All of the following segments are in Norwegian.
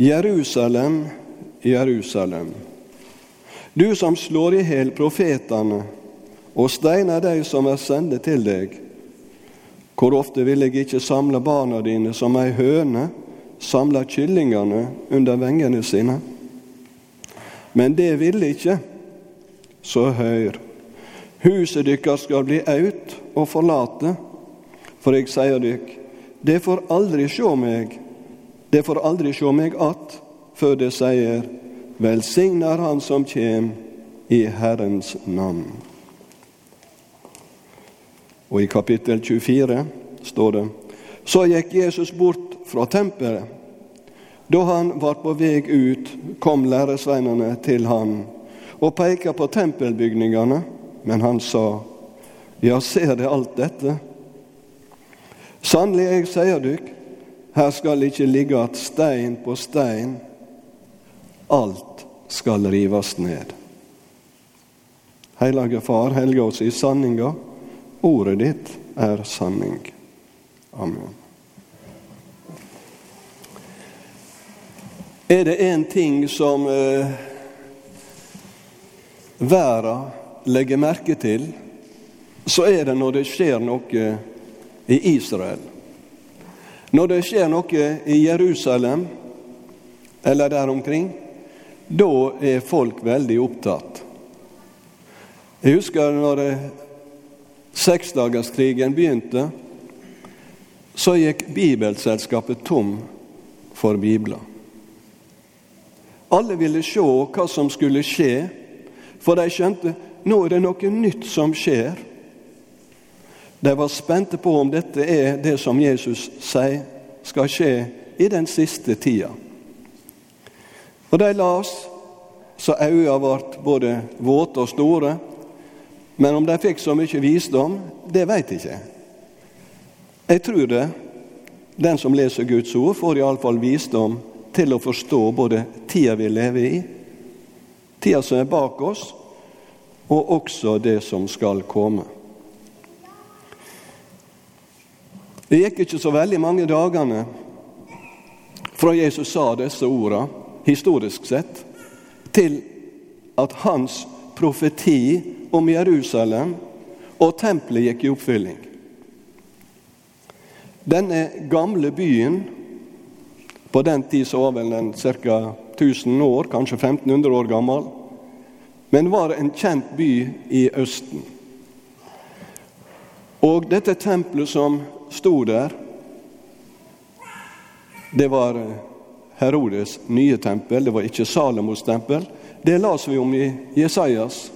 Jerusalem, Jerusalem, du som slår i hjel profetene og steiner de som er sende til deg. Hvor ofte vil jeg ikke samle barna dine som ei høne samler kyllingene under vengene sine? Men det ville ikke, så hør. Huset deres skal bli aut og forlate, for jeg sier dere, det får aldri sjå meg, det får aldri sjå meg att, før det sier, velsigner Han som kjem i Herrens navn. Og i kapittel 24 står det Så gikk Jesus bort fra tempelet. Da han var på vei ut, kom læresveinene til han og pekte på tempelbygningene, men han sa, Ja, ser de alt dette? Sannelig, jeg sier dykk, her skal ikke ligge at stein på stein. Alt skal rives ned. Hellige Far, helge oss i sanninga. Ordet ditt er sanning. Amen. Er det én ting som eh, verden legger merke til, så er det når det skjer noe i Israel. Når det skjer noe i Jerusalem eller der omkring, da er folk veldig opptatt. Jeg husker når seksdagerskrigen begynte, så gikk Bibelselskapet tom for bibler. Alle ville se hva som skulle skje, for de skjønte nå er det noe nytt som skjer. De var spente på om dette er det som Jesus sier skal skje i den siste tida. Og de las så øya ble både våte og store. Men om de fikk så mye visdom, det veit jeg ikke. Jeg tror det. Den som leser Guds ord, får iallfall visdom til å forstå både tida vi lever i, tida som er bak oss, og også det som skal komme. Det gikk ikke så veldig mange dagene fra Jesus sa disse orda, historisk sett, til at hans profeti om Jerusalem og tempelet gikk i oppfylling. Denne gamle byen på den tid så var vel den ca. 1000 år, kanskje 1500 år gammel, men var en kjent by i Østen. Og dette tempelet som sto der, det var Herodes nye tempel, det var ikke Salomos tempel. Det las vi om i Jesajas.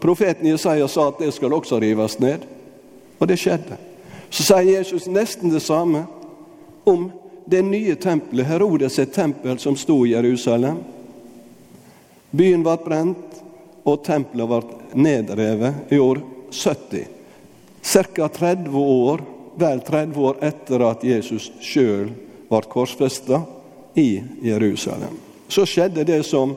Profeten Jesaja sa at det skal også rives ned, og det skjedde. Så sier Jesus nesten det samme om det nye tempelet, Herodes tempel som sto i Jerusalem. Byen ble brent, og tempelet ble nedrevet i år 70. Ca. 30 år, vel 30 år etter at Jesus sjøl ble korsfesta i Jerusalem. Så skjedde det som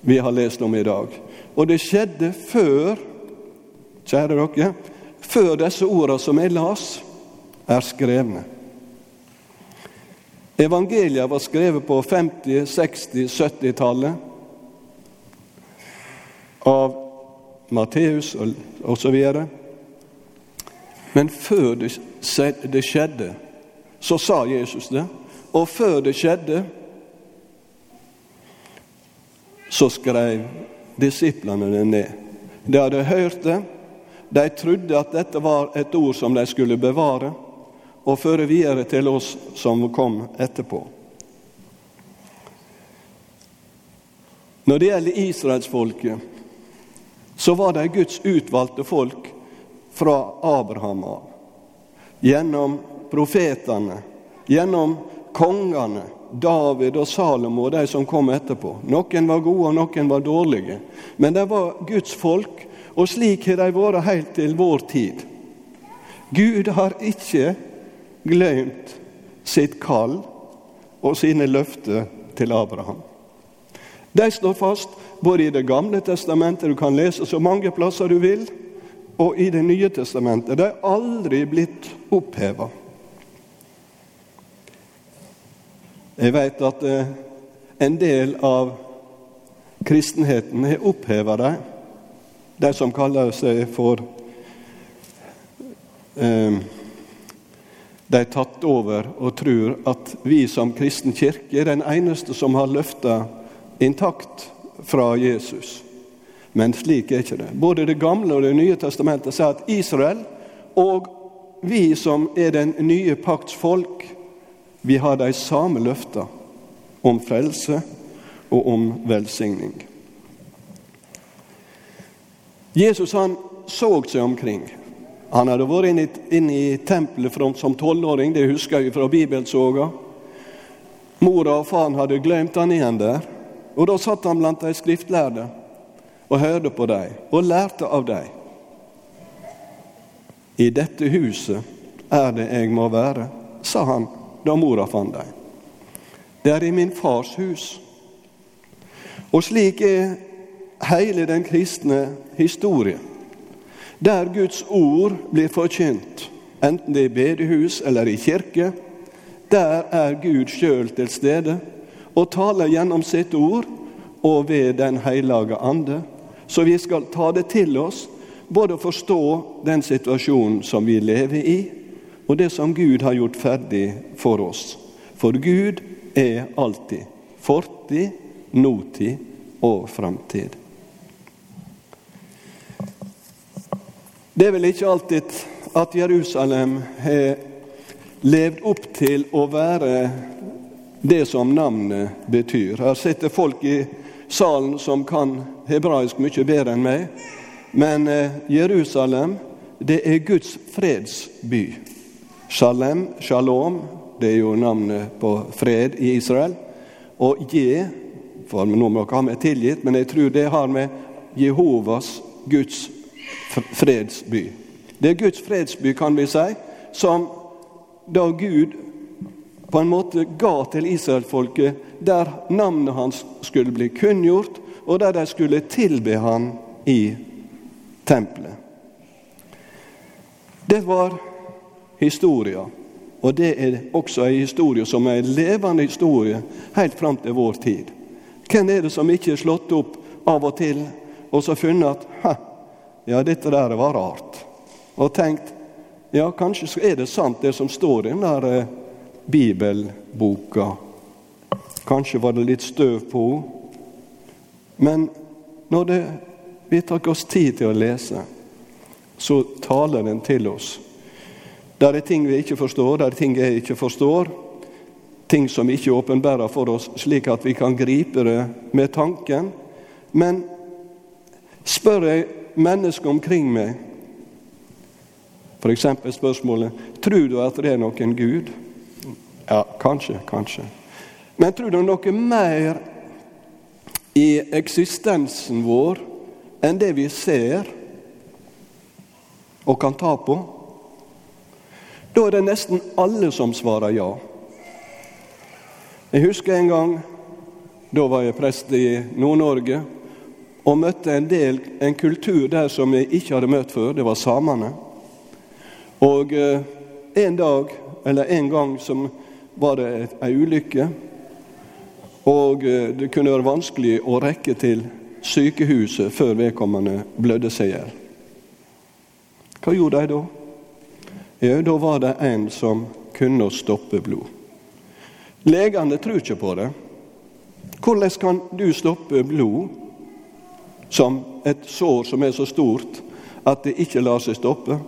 vi har lest om i dag. Og det skjedde før, kjære dere, før disse ordene som jeg las, er skrevne. Evangeliet var skrevet på 50-, 60-, 70-tallet av Matteus osv. Men før det skjedde, så sa Jesus det. Og før det skjedde, så skrev disiplene det ned. De hadde hørt det, de trodde at dette var et ord som de skulle bevare og føre videre til oss som kom etterpå. Når det gjelder israelsfolket, så var de Guds utvalgte folk fra Abraham av. Gjennom profetene, gjennom kongene, David og Salomo og de som kom etterpå. Noen var gode, og noen var dårlige. Men de var Guds folk, og slik har de vært helt til vår tid. Gud har ikke glemt sitt kall og sine løfter til Abraham. De står fast både i Det gamle testamentet, du kan lese så mange plasser du vil, og i Det nye testamentet. Det er aldri blitt oppheva. Jeg vet at eh, en del av kristenheten har oppheva dem, de som kaller seg for eh, De er tatt over og tror at vi som kristen kirke er den eneste som har løfta intakt fra Jesus. Men slik er ikke det. Både Det gamle og Det nye testamentet sier at Israel og vi som er den nye pakts folk, vi har de samme løfta om frelse og om velsigning. Jesus han så seg omkring. Han hadde vært inne i, inn i tempelet som tolvåring, det husker jeg fra bibelsoga. Mora og faren hadde glemt han igjen der. Og Da satt han blant de skriftlærde og hørte på dem og lærte av dem. I dette huset er det jeg må være, sa han da mora fant dem. Det er i min fars hus. Og slik er hele den kristne historie. Der Guds ord blir forkynt, enten det er i bedehus eller i kirke, der er Gud sjøl til stede og taler gjennom sitt ord og ved Den hellige ande. Så vi skal ta det til oss, både forstå den situasjonen som vi lever i, og det som Gud har gjort ferdig for oss. For Gud er alltid fortid, nåtid og framtid. Det er vel ikke alltid at Jerusalem har levd opp til å være det som navnet betyr. Her sitter folk i salen som kan hebraisk mye bedre enn meg. Men eh, Jerusalem, det er Guds fredsby. Shalem, shalom, det er jo navnet på fred i Israel. Og Je, for nå må dere ha meg tilgitt, men jeg tror det har med Jehovas, Guds fredsby. Det er Guds fredsby, kan vi si, som da Gud på en måte ga til israelfolket, der navnet hans skulle bli kunngjort, og der de skulle tilbe han i tempelet. Det var historia, og det er også ei historie som er en levende historie helt fram til vår tid. Hvem er det som ikke er slått opp av og til og så funnet at ja, dette der var rart, og tenkt ja, kanskje er det sant det som står i den der eh, bibelboka. Kanskje var det litt støv på henne. Men når det, vi tar oss tid til å lese, så taler den til oss. Der er ting vi ikke forstår, der er ting jeg ikke forstår. Ting som ikke åpenbærer for oss, slik at vi kan gripe det med tanken. Men spør jeg mennesker omkring meg, f.eks. spørsmålet tror du at det er noen Gud? Ja, kanskje, kanskje. Men tror du noe mer i eksistensen vår enn det vi ser og kan ta på? Da er det nesten alle som svarer ja. Jeg husker en gang da var jeg prest i Nord-Norge og møtte en del, en kultur der som jeg ikke hadde møtt før. Det var samene. Og eh, en dag, eller en gang, som var det ei ulykke. Og eh, det kunne være vanskelig å rekke til sykehuset før vedkommende blødde seg i hjel. Hva gjorde de da? Jo, da var det en som kunne stoppe blod. Legene tror ikke på det. Hvordan kan du stoppe blod som et sår som er så stort at det ikke lar seg stoppe?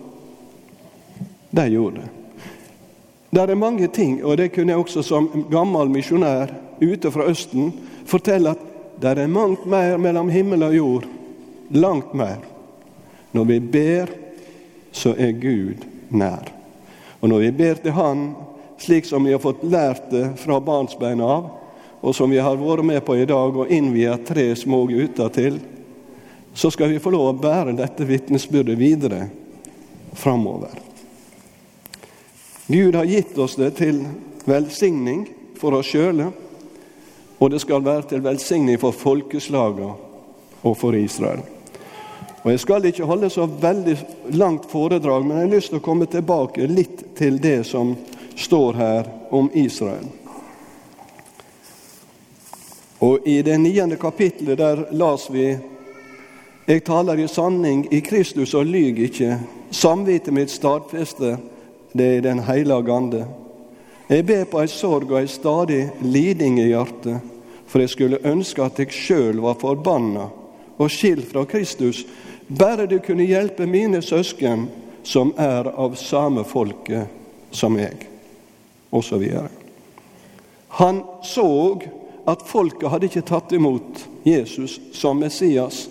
De gjorde det. Det er mange ting, og det kunne jeg også som gammel misjonær ute fra Østen fortelle at det er mangt mer mellom himmel og jord. Langt mer. Når vi ber, så er Gud nær. Og når vi ber til Han, slik som vi har fått lært det fra barnsbeina av, og som vi har vært med på i dag og innviet tre små gutter til, så skal vi få lov å bære dette vitnesbyrdet videre framover. Gud har gitt oss det til velsigning for oss sjøle, og det skal være til velsigning for folkeslagene og for Israel. Og Jeg skal ikke holde så veldig langt foredrag, men jeg har lyst til å komme tilbake litt til det som står her om Israel. Og i det niende kapitlet der las vi Jeg taler i sanning i Kristus og lyg ikke. Samvittet mitt stadfester det er Den hellige ande. Jeg ber på ei sorg og ei stadig liding i hjertet, for jeg skulle ønske at jeg sjøl var forbanna og skilt fra Kristus, bare du kunne hjelpe mine søsken som er av samme folket som jeg, osv. Han så at folket hadde ikke tatt imot Jesus som Messias.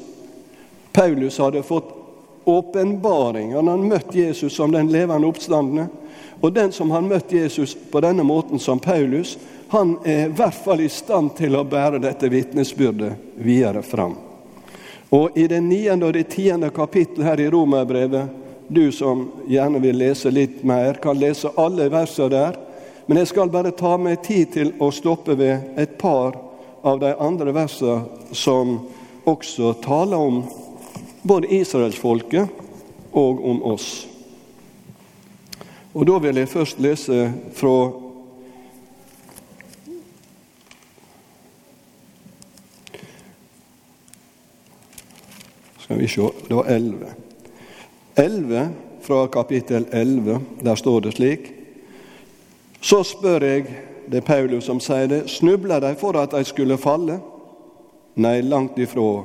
Paulus hadde fått åpenbaring. Han har møtt Jesus som den levende oppstandende. Og den som har møtt Jesus på denne måten som Paulus, han er i hvert fall i stand til å bære dette vitnesbyrdet videre fram. Og i det niende og det tiende kapittel her i Romerbrevet, du som gjerne vil lese litt mer, kan lese alle versene der. Men jeg skal bare ta meg tid til å stoppe ved et par av de andre versene som også taler om både israelsfolket og om oss. Og Da vil jeg først lese fra Skal vi se Det var 11. 11 fra kapittel 11. Der står det slik Så spør jeg, det er Paulus som sier det, snubla de for at de skulle falle? Nei, langt ifra.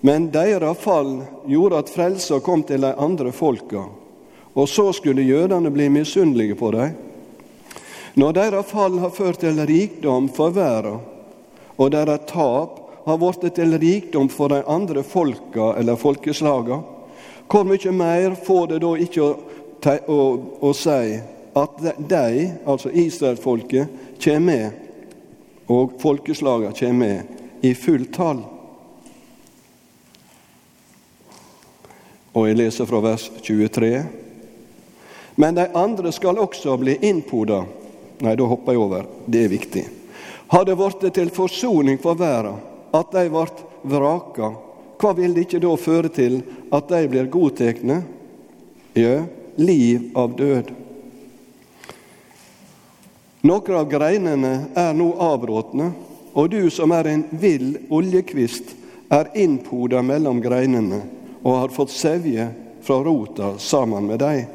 Men deres fall gjorde at frelsa kom til de andre folka og så skulle jødene bli misunnelige på dem. Når deres fall har ført til rikdom for verden, og deres tap har blitt til rikdom for de andre folka eller folkeslaga, hvor mye mer får det da ikke å, å, å si at de, altså Israelfolket, kommer med, og folkeslaga kommer med, i fullt tall? Og jeg leser fra vers 23. Men de andre skal også bli innpoda. Nei, da hopper jeg over. Det er viktig. Har det blitt til forsoning for verden at de ble vraka, hva vil det ikke da føre til at de blir godtekne? Ja, liv av død. Noen av greinene er nå avråtne, og du som er en vill oljekvist, er innpoda mellom greinene og har fått sevje fra rota sammen med deg.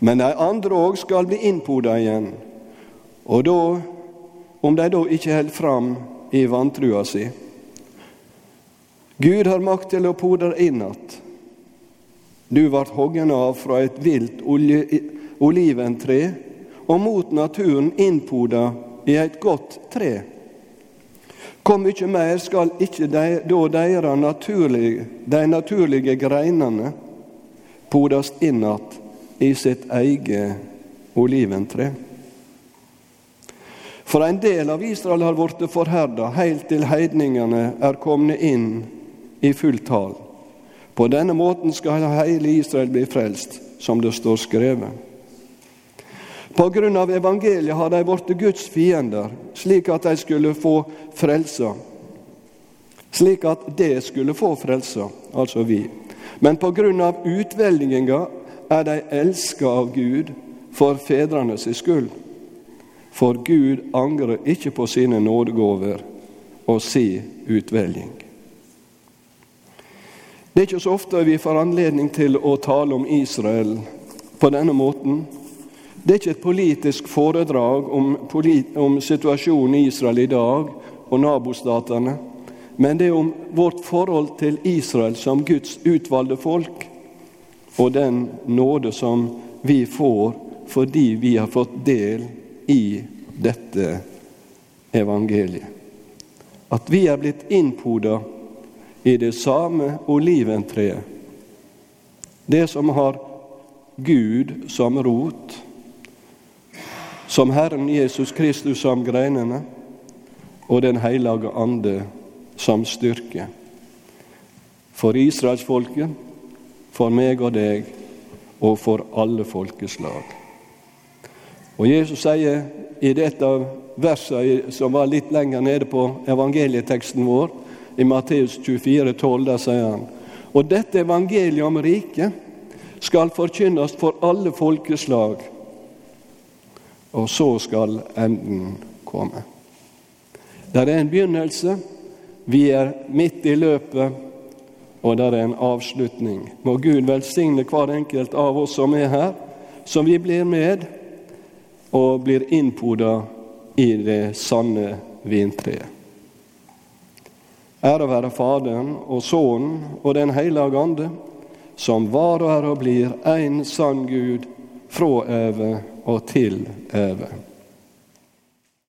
Men de andre òg skal bli innpoda igjen. Og då, om de da ikke held fram i vantrua si Gud har makt til å pode inn att. Du vart hoggen av fra et vilt oliventre, og mot naturen innpoda i et godt tre. Hvor mye mer skal ikke de, da deres naturlige, de naturlige greinene podast inn att i sitt eget oliventre. For en del av Israel har blitt forherda heilt til heidningene er komne inn i fullt tall. På denne måten skal hele Israel bli frelst, som det står skrevet. På grunn av evangeliet har de blitt Guds fiender, slik at de skulle få frelsa. Slik at det skulle få frelsa, altså vi. Men på grunn av utvelginga er de elska av Gud for fedrene sin skyld. For Gud angrer ikke på sine nådegåver og si utvelging. Det er ikke så ofte vi får anledning til å tale om Israel på denne måten. Det er ikke et politisk foredrag om, om situasjonen i Israel i dag og nabostatene, men det er om vårt forhold til Israel som Guds utvalgte folk og den nåde som vi får fordi vi har fått del i dette evangeliet. At vi er blitt innpoda i det samme oliventreet, det som har Gud som rot, som Herren Jesus Kristus som greinene, og Den hellige ande som styrke. For israelsfolket for meg og deg og for alle folkeslag. Og Jesus sier i dette verset som var litt lenger nede på evangelieteksten vår, i Matteus 24, 12, der sier han Og dette evangeliet om riket skal forkynnes for alle folkeslag, og så skal enden komme. Det er en begynnelse, vi er midt i løpet, og det er en avslutning. Må Gud velsigne hver enkelt av oss som er her, som vi blir med og blir innpoda i det sanne vintreet. Ære være Faderen og Sønnen og Den hellige ande, som var og er og blir en sann Gud fra evig og til evig.